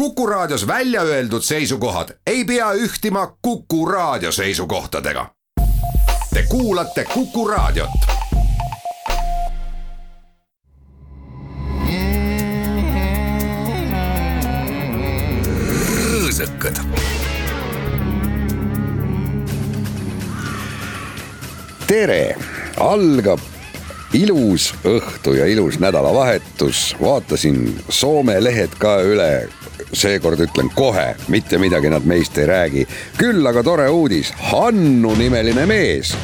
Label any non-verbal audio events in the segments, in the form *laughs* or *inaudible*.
Kuku Raadios välja öeldud seisukohad ei pea ühtima Kuku Raadio seisukohtadega. Te kuulate Kuku Raadiot. rõõsakad. tere, algab ilus õhtu ja ilus nädalavahetus, vaatasin Soome lehed ka üle. Seekord ütlen kohe, mitte midagi nad meist ei räägi. küll aga tore uudis, Hannu nimeline mees.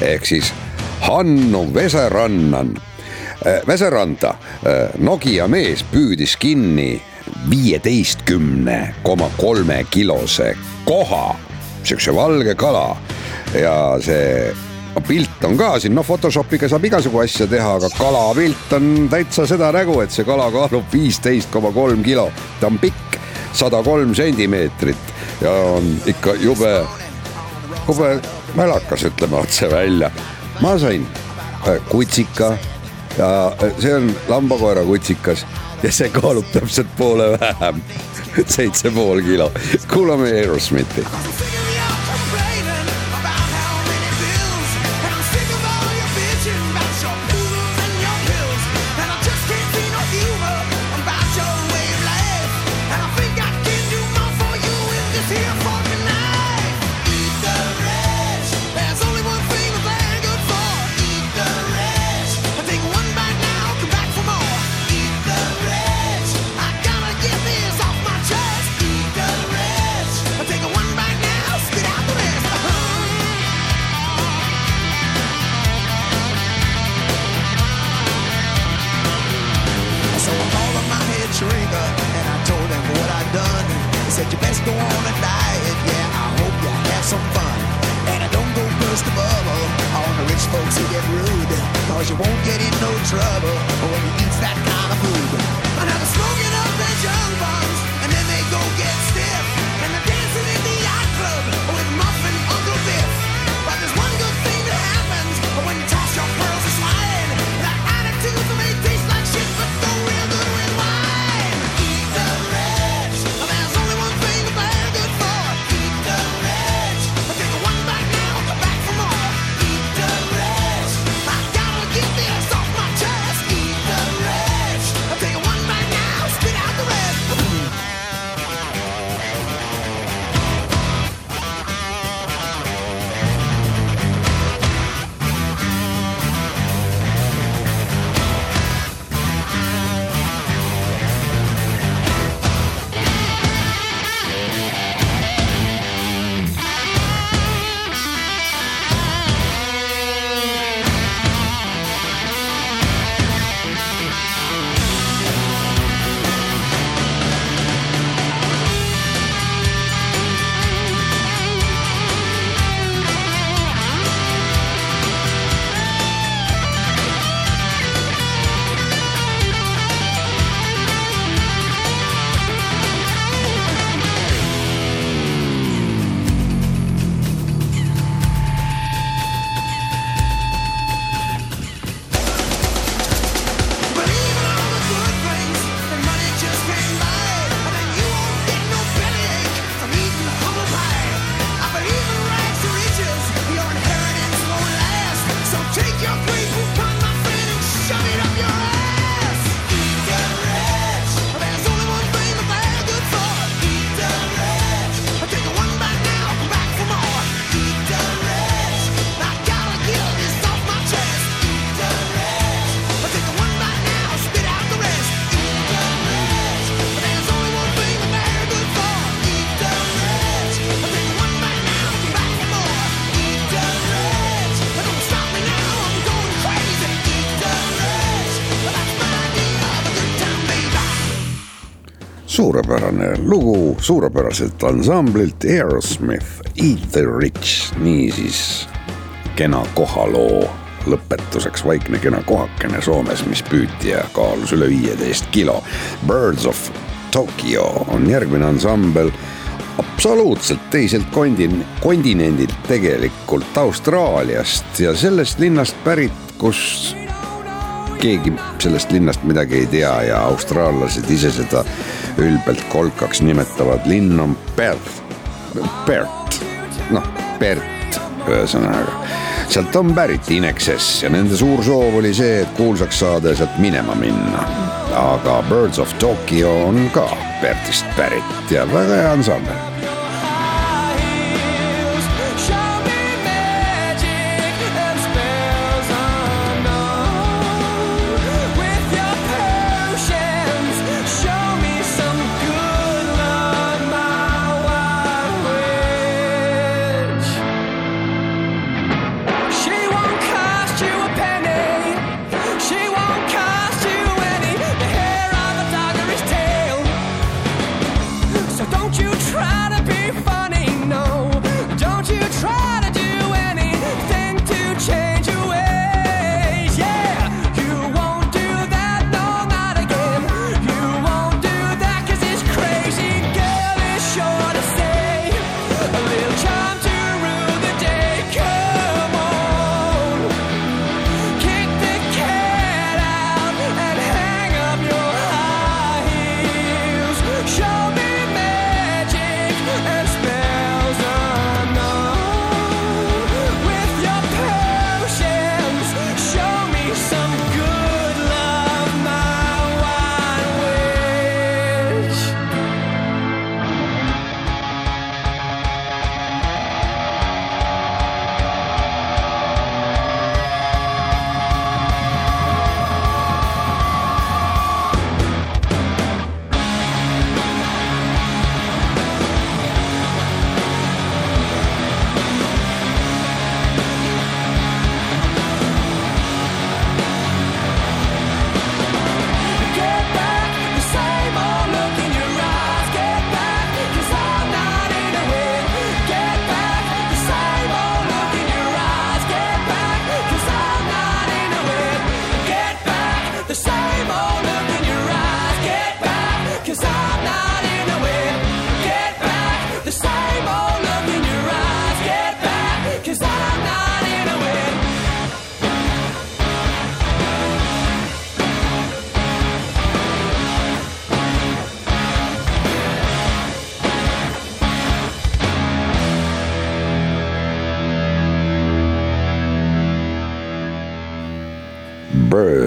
Ehk siis Hannu Veserannan, Veseranta, Nokia mees püüdis kinni viieteistkümne koma kolme kilose koha, siukse valge kala. Ja see pilt on ka siin, noh Photoshopiga saab igasugu asja teha, aga kalapilt on täitsa seda nägu, et see kala kaalub viisteist koma kolm kilo. ta on pikk sada kolm sentimeetrit ja on ikka jube, jube mälakas, ütleme otse välja. ma sain kutsika ja see on lambakoera kutsikas ja see kaalub täpselt poole vähem, seitse pool kilo. kuulame Aerosmithi. Suurepärane lugu suurepäraselt ansamblilt Aerosmith, Eat the Rich, niisiis kena kohaloo. Lõpetuseks vaikne kena kohakene Soomes, mis püüti ja kaalus üle viieteist kilo. Birds of Tokyo on järgmine ansambel. Absoluutselt teiselt kondin-, kontinendilt tegelikult Austraaliast ja sellest linnast pärit, kus keegi sellest linnast midagi ei tea ja austraallased ise seda ülbelt kolkaks nimetavad. linn on Perth, Perth, noh, Perth ühesõnaga. sealt on pärit Inexes ja nende suur soov oli see, et kuulsaks saada ja sealt minema minna. aga Birds of Tokyo on ka Perthist pärit ja väga hea ansambel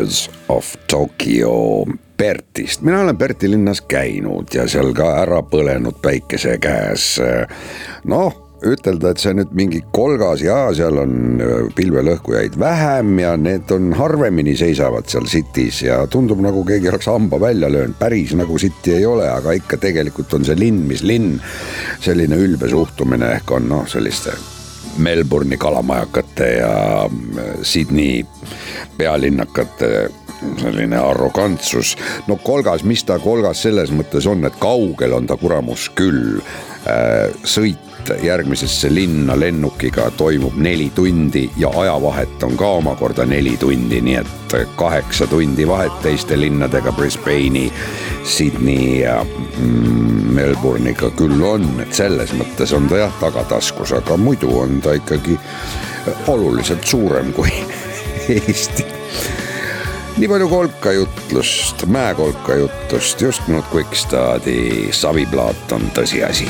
Birds of Tokyo Pertist, mina olen Perti linnas käinud ja seal ka ära põlenud päikese käes. noh, ütelda, et see nüüd mingi kolgas ja seal on äh, pilvelõhkujaid vähem ja need on harvemini seisavad seal City's ja tundub nagu keegi oleks hamba välja löönud, päris nagu City ei ole, aga ikka tegelikult on see linn, mis linn. selline ülbe suhtumine ehk on noh, selliste Melbourne'i kalamajakate ja äh, Sydney pealinnakate selline arrogantsus. no kolgas, mis ta kolgas selles mõttes on, et kaugel on ta kuramus küll. Äh, sõit järgmisesse linna lennukiga toimub neli tundi ja ajavahet on ka omakorda neli tundi, nii et kaheksa tundi vahet teiste linnadega Brisbane'i, Sydney ja mm, Melbourne'iga küll on, et selles mõttes on ta jah tagataskus, aga muidu on ta ikkagi oluliselt suurem kui *laughs* Eesti. Nii palju kolkajutlust, mäekolkajutust, just nüüd Quickstadi saviplaat on tõsiasi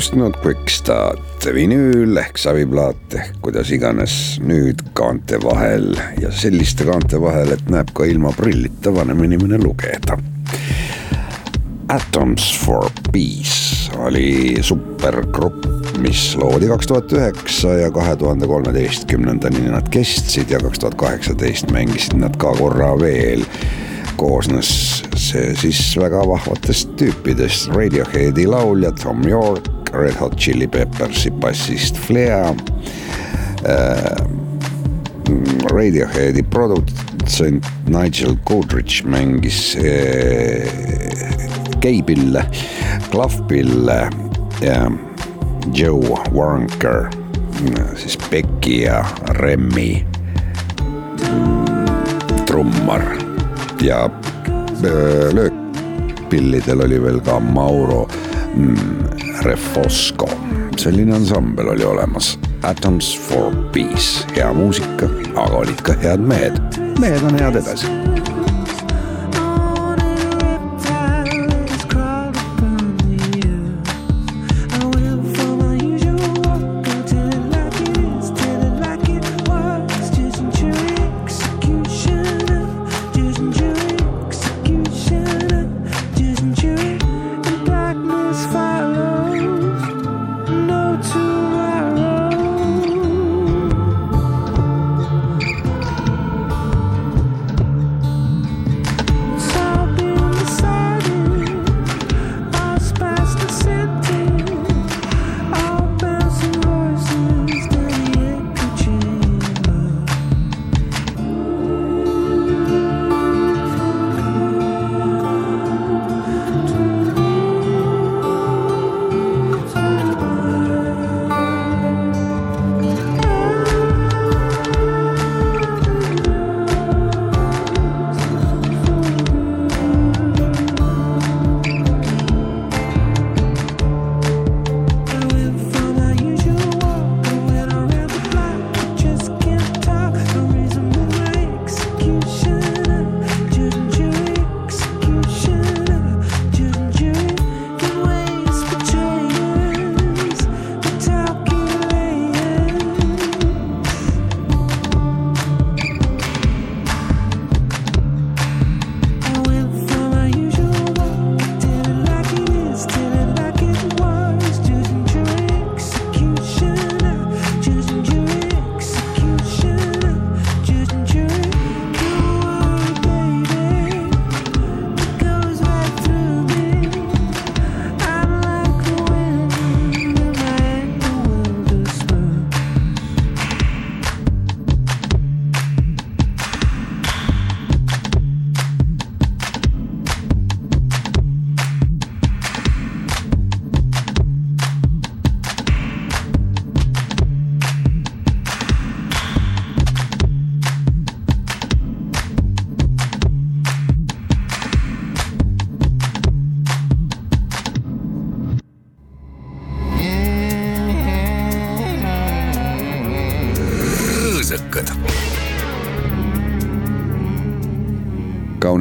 just not quick start, vinüül ehk saviplaat ehk kuidas iganes nüüd kaante vahel ja selliste kaante vahel, et näeb ka ilma prillita vanem inimene lugeda. Atoms for Peace oli supergrupp, mis loodi kaks tuhat üheksa ja kahe tuhande kolmeteistkümnendani nad kestsid ja kaks tuhat kaheksateist mängisid nad ka korra veel koosnes see siis väga vahvatest tüüpidest, Radioheadi laulja Tom York, Red Hot Chili Peppersi bassist Flea äh,. Radioheadi produtsent Nigel Goodrich mängis äh, keipille, klahvpille ja Joe Waronker siis Becky ja Remmi trummar ja äh, löökpillidel oli veel ka Mauro mm, Refosco. selline ansambel oli olemas. Atoms for Peace, hea muusika, aga olid ka head mehed. mehed on head edasi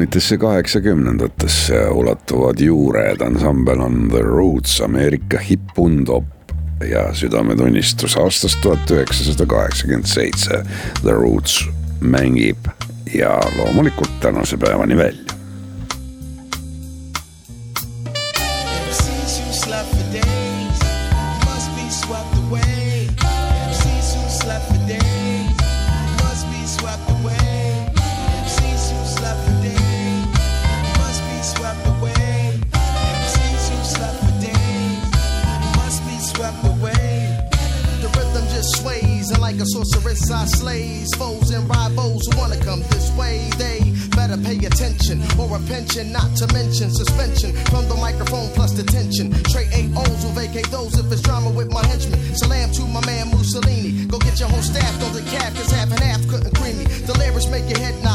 kaunitesse kaheksakümnendatesse ulatuvad juured, ansambel on The Roots, Ameerika hip-undop ja südametunnistus aastast tuhat üheksasada kaheksakümmend seitse. The Roots mängib ja loomulikult tänase päevani välja.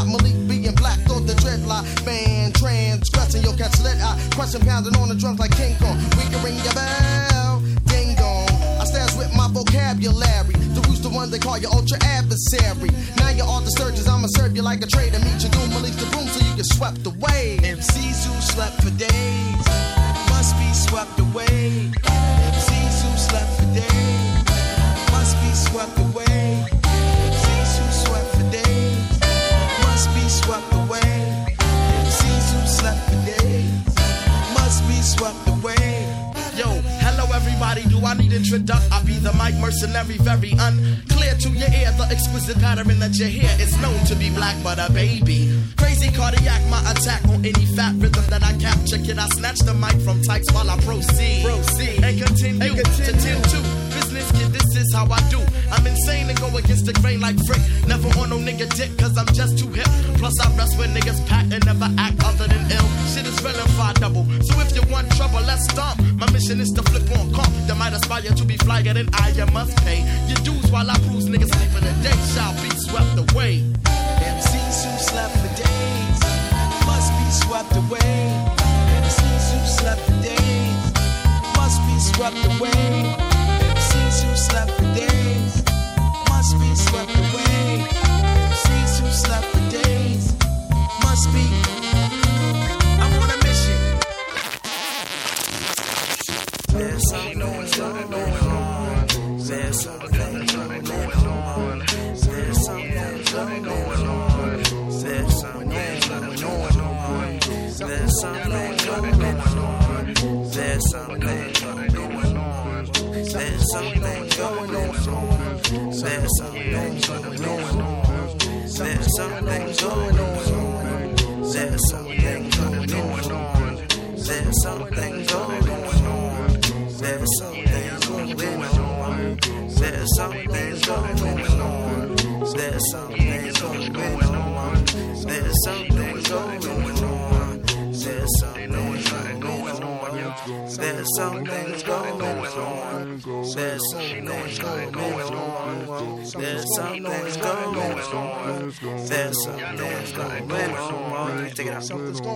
Malik being black, thought the dreadlock. Man, transgressing, you'll catch lead eye. Crushing, pounding on the drums like King Kong. We can ring your bell, ding dong. I stands with my vocabulary. The rooster one they call your ultra adversary. Now you're all the surgeons, I'ma serve you like a traitor. Meet your doom, Malik the room so you get swept away. MCs who slept for days. I need introduction? I'll be the mic mercenary, very unclear to your ear. The exquisite pattern that you hear is known to be black, but a baby. Crazy cardiac, my attack on any fat rhythm that I capture. Kid, I snatch the mic from types while I proceed. Proceed and continue, and continue. to tend to business. This is how I do. I'm insane and go against the grain like frick. Never on no nigga dick, cause I'm just too hip. Plus, I rest with niggas pack and never act other than ill. Shit is real double. So if you want trouble, let's stomp. My mission is to flip on comp. That might aspire to be flyer than I, you must pay. Your dues while I bruise niggas sleeping the day shall be swept away. MCs who slept for days must be swept away. MCs who slept for days must be swept away.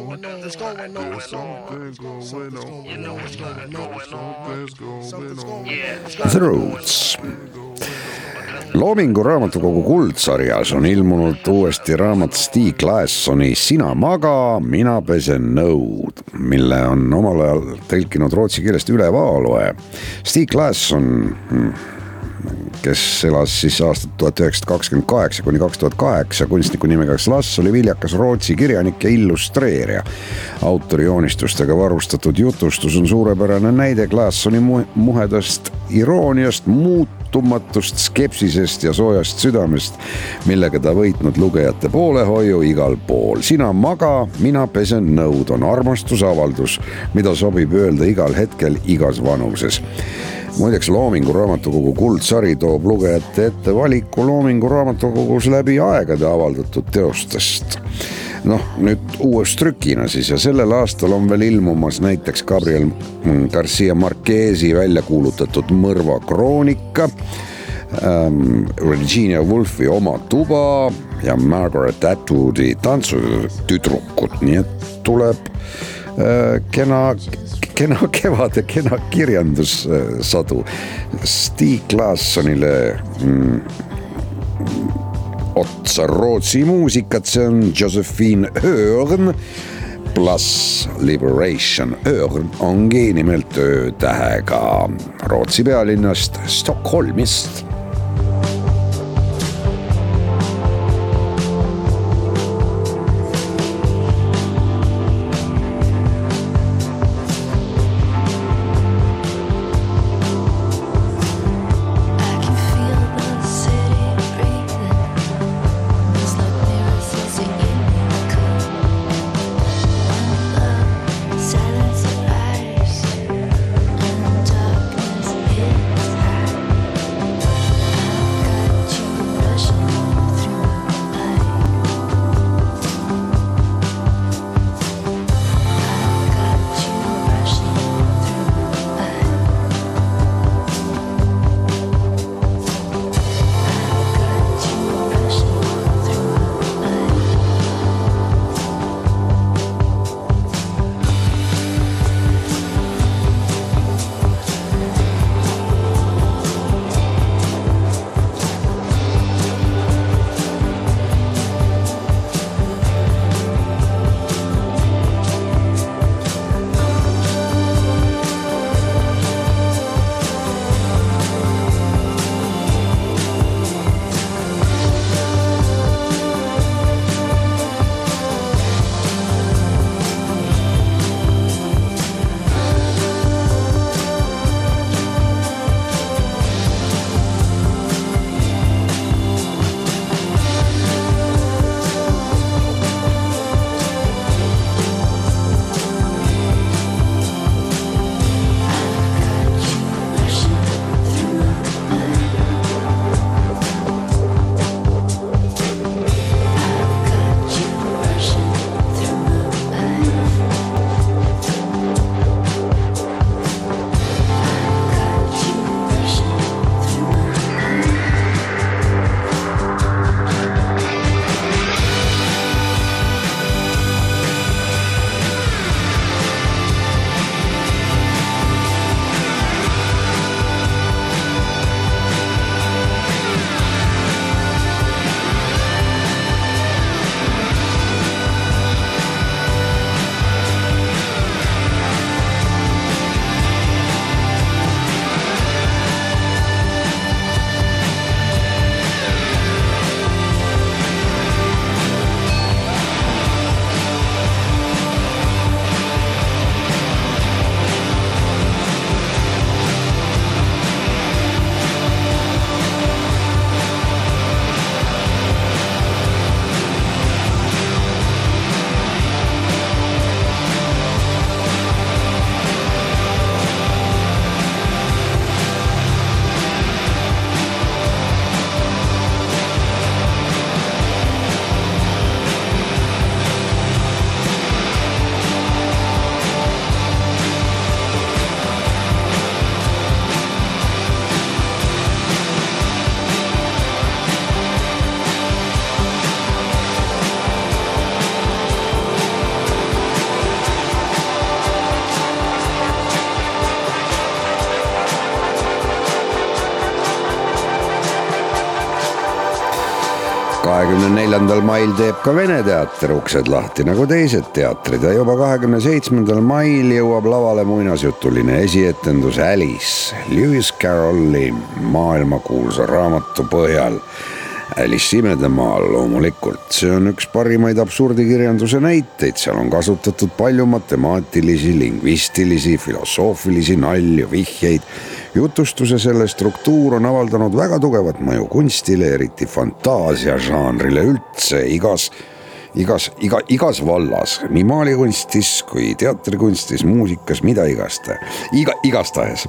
Going on. There's going on. Something's going on. You know what's going on. Something's going on. The Roots. loomingu raamatukogu kuldsarjas on ilmunud uuesti raamat Stig Laessoni Sina maga, mina pesen nõud, mille on omal ajal tõlkinud rootsi keelest Üle Vaaloe. Stig Laesson mm, kes elas siis aastat tuhat üheksasada kakskümmend kaheksa kuni kaks tuhat kaheksa, kunstniku nimega Slass oli viljakas Rootsi kirjanik ja illustreerija. autori joonistustega varustatud jutustus on suurepärane näide Klaassoni mu muhedast irooniast, muutumatust skepsisest ja soojast südamest, millega ta võitnud lugejate poolehoiu igal pool. sina maga, mina pesen nõud on armastusavaldus, mida sobib öelda igal hetkel, igas vanuses muideks Loomingu Raamatukogu kuldsari toob lugejate ette valiku Loomingu Raamatukogus läbi aegade avaldatud teostest. noh, nüüd uues trükina siis ja sellel aastal on veel ilmumas näiteks Gabriel Garcia Marquez'i välja kuulutatud Mõrva kroonika ähm,. Virginia Woolfi Oma tuba ja Margaret Atwoodi Tantsutüdrukud, nii et tuleb kena kena kevad ja kena kirjandussadu. Stig Laassonile mm, otsa Rootsi muusikat, see on Josephine Örn pluss Liberation. Örn ongi nimelt öötähega Rootsi pealinnast Stockholmist neljandal mail teeb ka Vene teater uksed lahti nagu teised teatrid ja juba kahekümne seitsmendal mail jõuab lavale muinasjutuline esietendus Alice. Lewis Carrolli maailmakuulsa raamatu põhjal. Alice imedemaal loomulikult, see on üks parimaid absurdikirjanduse näiteid, seal on kasutatud palju matemaatilisi, lingvistilisi, filosoofilisi nalju, vihjeid. Jutustuse selle struktuur on avaldanud väga tugevat mõju kunstile, eriti fantaasiažanrile üldse igas igas, iga, igas vallas, nii maalikunstis kui teatrikunstis, muusikas, mida igaste, iga, igastahes.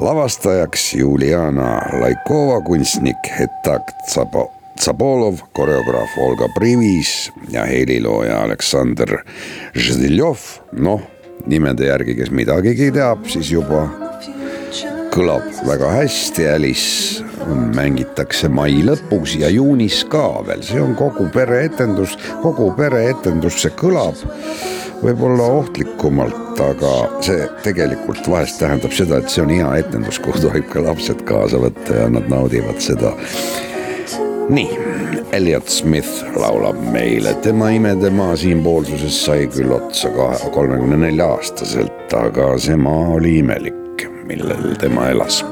lavastajaks Juliana Laikova, kunstnik Hetak Tsabo, Tsabolov, koreograaf Olga Privis ja helilooja Aleksander Ždiljov, noh, nimede järgi, kes midagigi teab, siis juba kõlab väga hästi, Alice. Mängitakse mai lõpus ja juunis ka veel, see on kogu pereetendus, kogu pereetendus, see kõlab võib-olla ohtlikumalt, aga see tegelikult vahest tähendab seda, et see on hea etendus, kuhu tohib ka lapsed kaasa võtta ja nad naudivad seda. nii, Elliot Smith laulab meile, tema imede maa siinpoolsuses sai küll otsa kolmekümne nelja aastaselt, aga see maa oli imelik, millel tema elas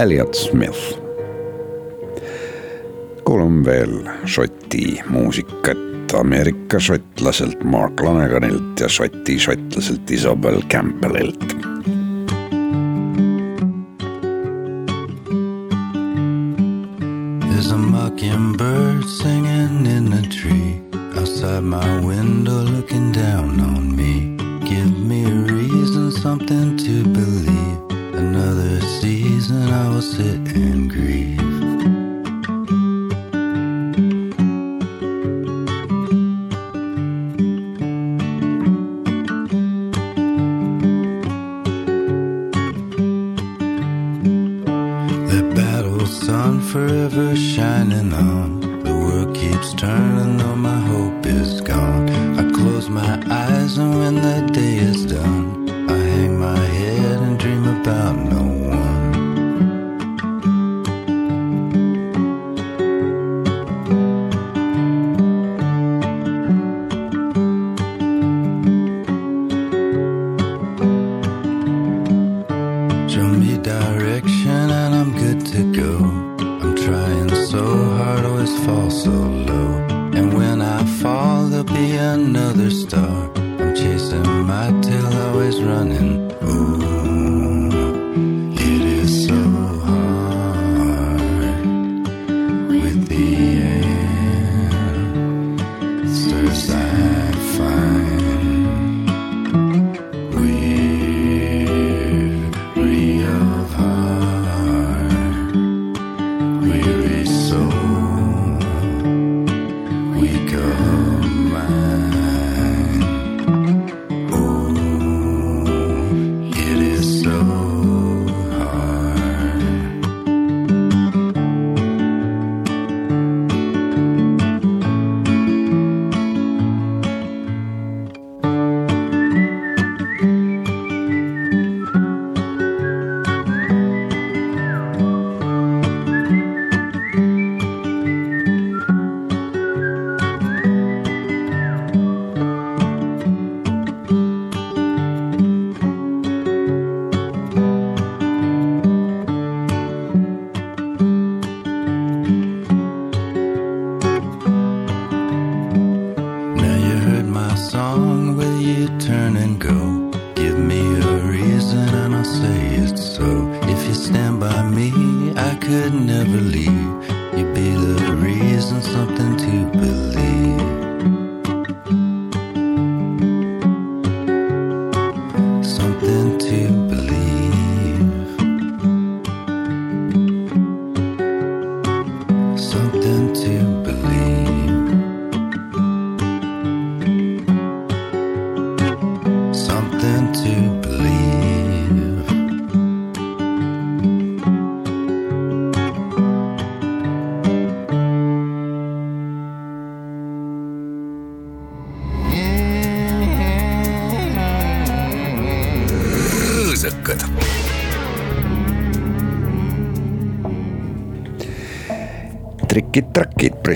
Elliot Smith. kuulame veel Šoti muusikat Ameerika šotlaselt Mark Laneganilt ja Šoti šotlaselt Isabel Campbellilt. Shining on. The world keeps turning, on my hope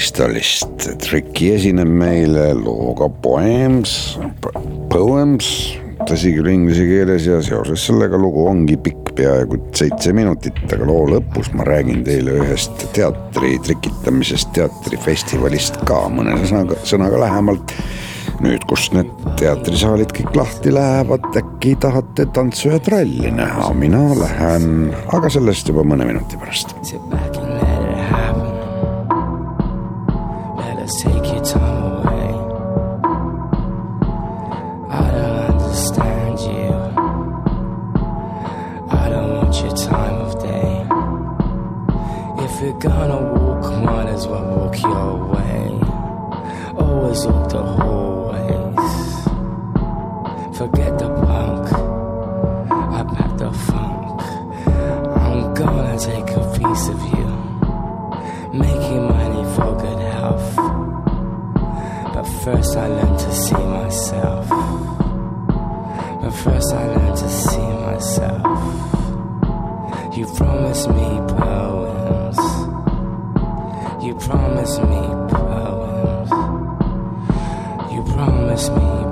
Bristolist. Tricki esineb meile looga Poems, Poems, tõsi küll inglise keeles ja seoses sellega lugu ongi pikk, peaaegu seitse minutit, aga loo lõpus ma räägin teile ühest teatri trikitamisest, teatrifestivalist ka mõne sõnaga, sõnaga lähemalt nüüd, kus need teatrisaalid kõik lahti lähevad, äkki tahate tantsu ja tralli näha, mina lähen, aga sellest juba mõne minuti pärast. see vähegi Let's take I learned to see myself. But first I learned to see myself. You promised me poems. You promised me poems. You promised me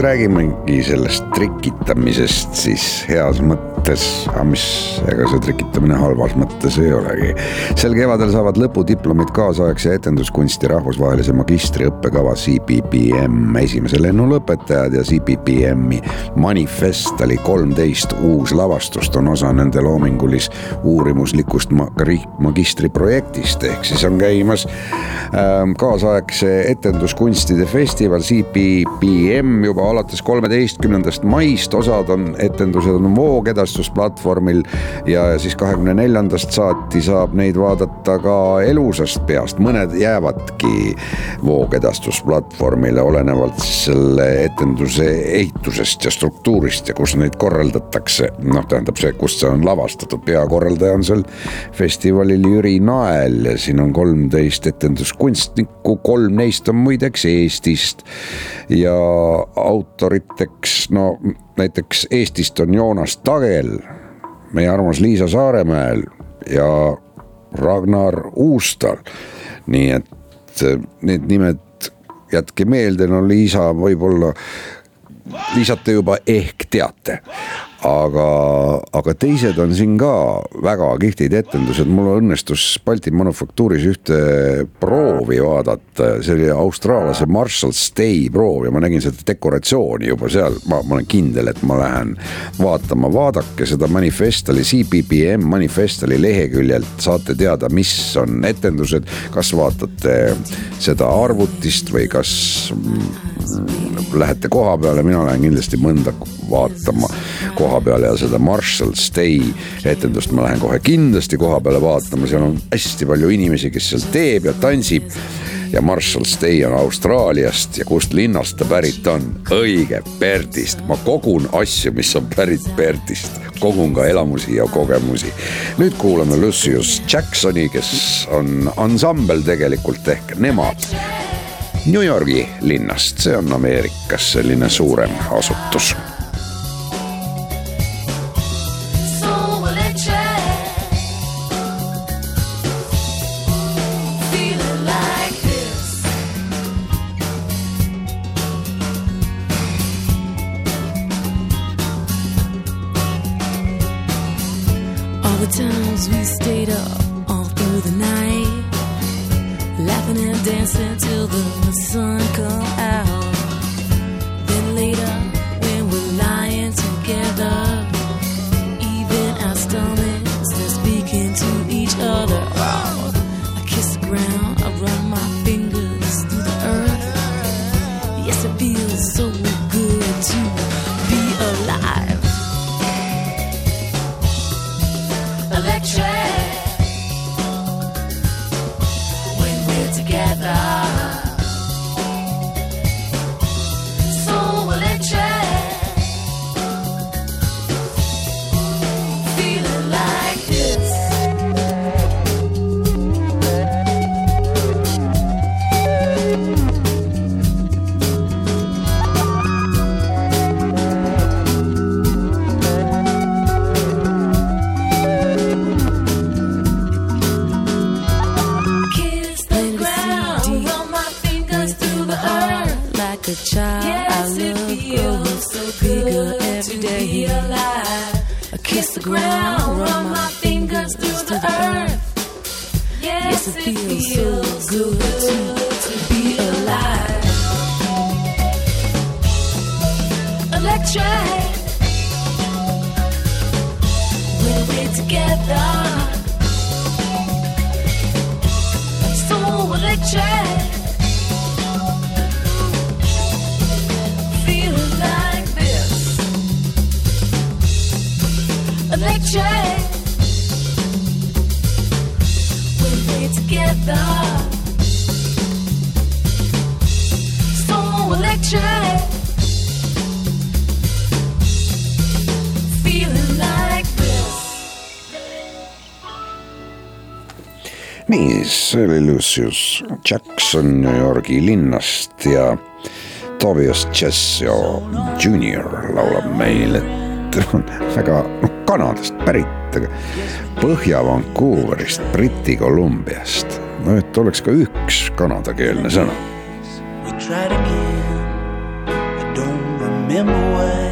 räägimegi sellest trikitamisest siis heas mõttes, aga mis, ega see trikitamine halvas mõttes ei olegi. sel kevadel saavad lõpudiplomid kaasaegse etenduskunsti rahvusvahelise magistriõppekava CPPM esimese lennu lõpetajad ja CPPM-i manifest oli kolmteist uuslavastust on osa nende loomingulis uurimuslikust magistriprojektist ehk siis on käimas ähm, kaasaegse etenduskunstide festival CPPM juba alates kolmeteistkümnendast maist, osad on etendused on voogedastusplatvormil ja siis kahekümne neljandast saati saab neid vaadata ka elusast peast, mõned jäävadki voogedastusplatvormile, olenevalt siis selle etenduse ehitusest ja struktuurist ja kus neid korraldatakse. noh, tähendab see, kust see on lavastatud, peakorraldaja on seal festivalil Jüri Nael ja siin on kolmteist etenduskunstnikku, kolm neist on muideks Eestist. Ja autoriteks, no näiteks Eestist on Joonas Tagel, meie armas Liisa Saaremäel ja Ragnar Uustal. nii et eh, need nimed jätke meelde, no Liisa võib-olla, Liisat te juba ehk teate, aga, aga teised on siin ka väga kihvtid etendused, mul õnnestus Balti Manufaktuuris ühte proovi vaadata, see oli austraallase Marshall Stay proov ja ma nägin seda dekoratsiooni juba seal, ma, ma olen kindel, et ma lähen vaatama, vaadake seda manifestali, CPPM manifestali leheküljelt. Saate teada, mis on etendused, kas vaatate seda arvutist või kas mm, lähete koha peale, mina lähen kindlasti mõnda vaatama koha peale ja seda Marshall Stay etendust ma lähen kohe kindlasti koha peale vaatama, seal on hästi palju inimesi, kes seal teeb ja tantsib. ja Marshall Stay on Austraaliast ja kust linnast ta pärit on? õige, Perdist, ma kogun asju, mis on pärit Perdist, kogun ka elamusi ja kogemusi. nüüd kuulame Lucius Jacksoni, kes on ansambel tegelikult ehk nemad New Yorgi linnast, see on Ameerikas selline suurem asutus the ground, run my fingers through the earth. Yes, it feels so good to be alive. Electric. When we're together, so electric. nii, see oli Lucius Jackson New Yorgi linnast ja Tobias Chessio Junior laulab meil, et on väga noh, Kanadast pärit, aga Põhja-Vancouverist, Briti Kolumbiast no et oleks ka üks kanadakeelne sõna. We tried again, I don't remember why.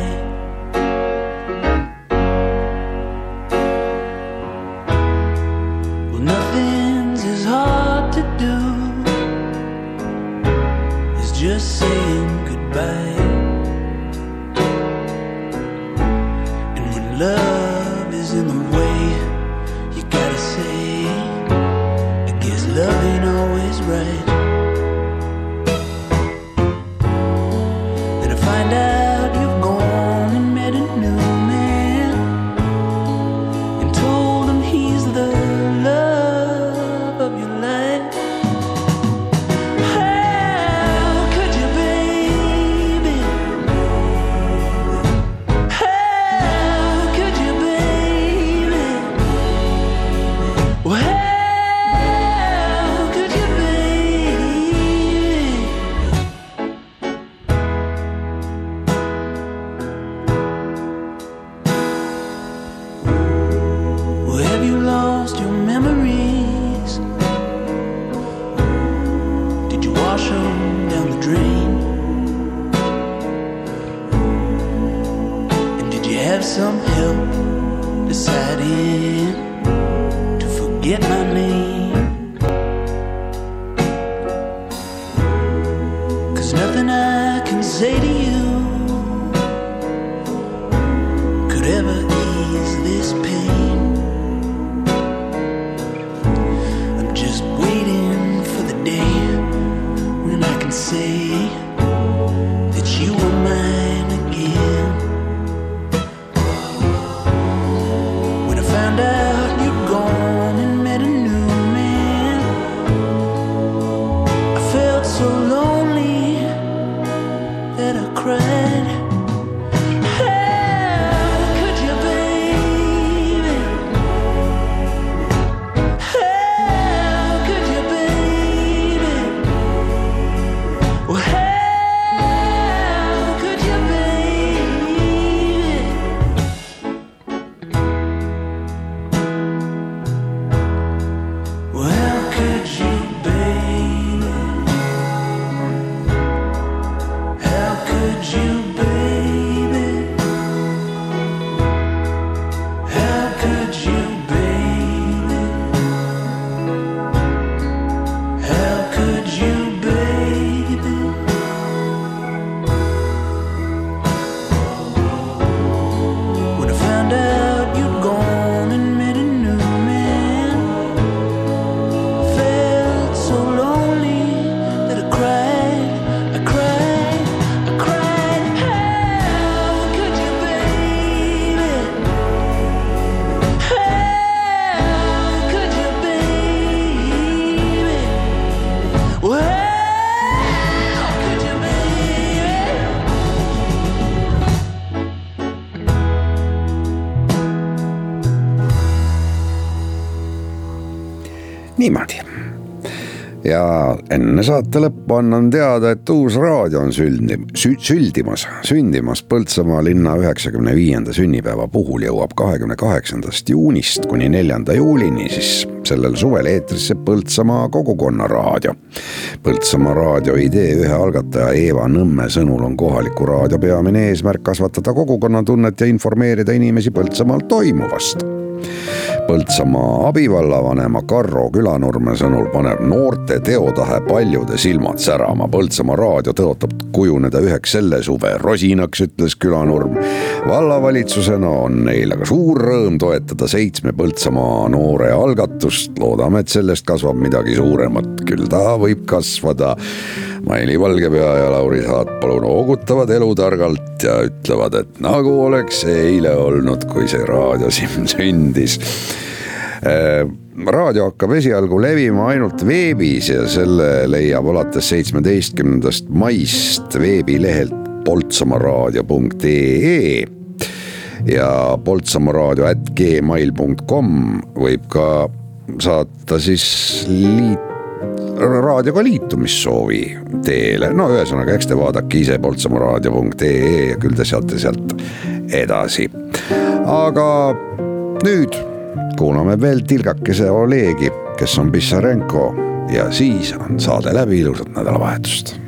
ja enne saate lõppu annan teada, et uus raadio on süldi- sü,, süldimas, sündimas Põltsamaa linna üheksakümne viienda sünnipäeva puhul jõuab kahekümne kaheksandast juunist kuni neljanda juulini siis sellel suvel eetrisse Põltsamaa kogukonna raadio. Põltsamaa raadio idee ühe algataja Eeva Nõmme sõnul on kohaliku raadio peamine eesmärk kasvatada kogukonnatunnet ja informeerida inimesi Põltsamaal toimuvast Põltsamaa abivallavanema Karro Külanurme sõnul paneb noorte teotahe paljude silmad särama. Põltsamaa raadio tõotab kujuneda üheks selle suve rosinaks, ütles Külanurm. vallavalitsusena on neil aga suur rõõm toetada seitsme Põltsamaa noore algatust. loodame, et sellest kasvab midagi suuremat, küll ta võib kasvada. Maili Valgepea ja Lauri Saatpalu noogutavad elutargalt ja ütlevad, et nagu oleks eile olnud, kui see raadio *laughs* siin sündis. Raadio hakkab esialgu levima ainult veebis ja selle leiab alates seitsmeteistkümnendast maist veebilehelt poltsamaaraadio.ee ja poltsamaaraadio at gmail.com võib ka saata siis liit raadioga liitumissoovi teele, no ühesõnaga, eks te vaadake ise poltsamaaraadio.ee ja küll te saate sealt edasi. aga nüüd kuulame veel tilgakese Olegi, kes on Pissarenko. Ja siis on saade läbi, ilusat nädalavahetust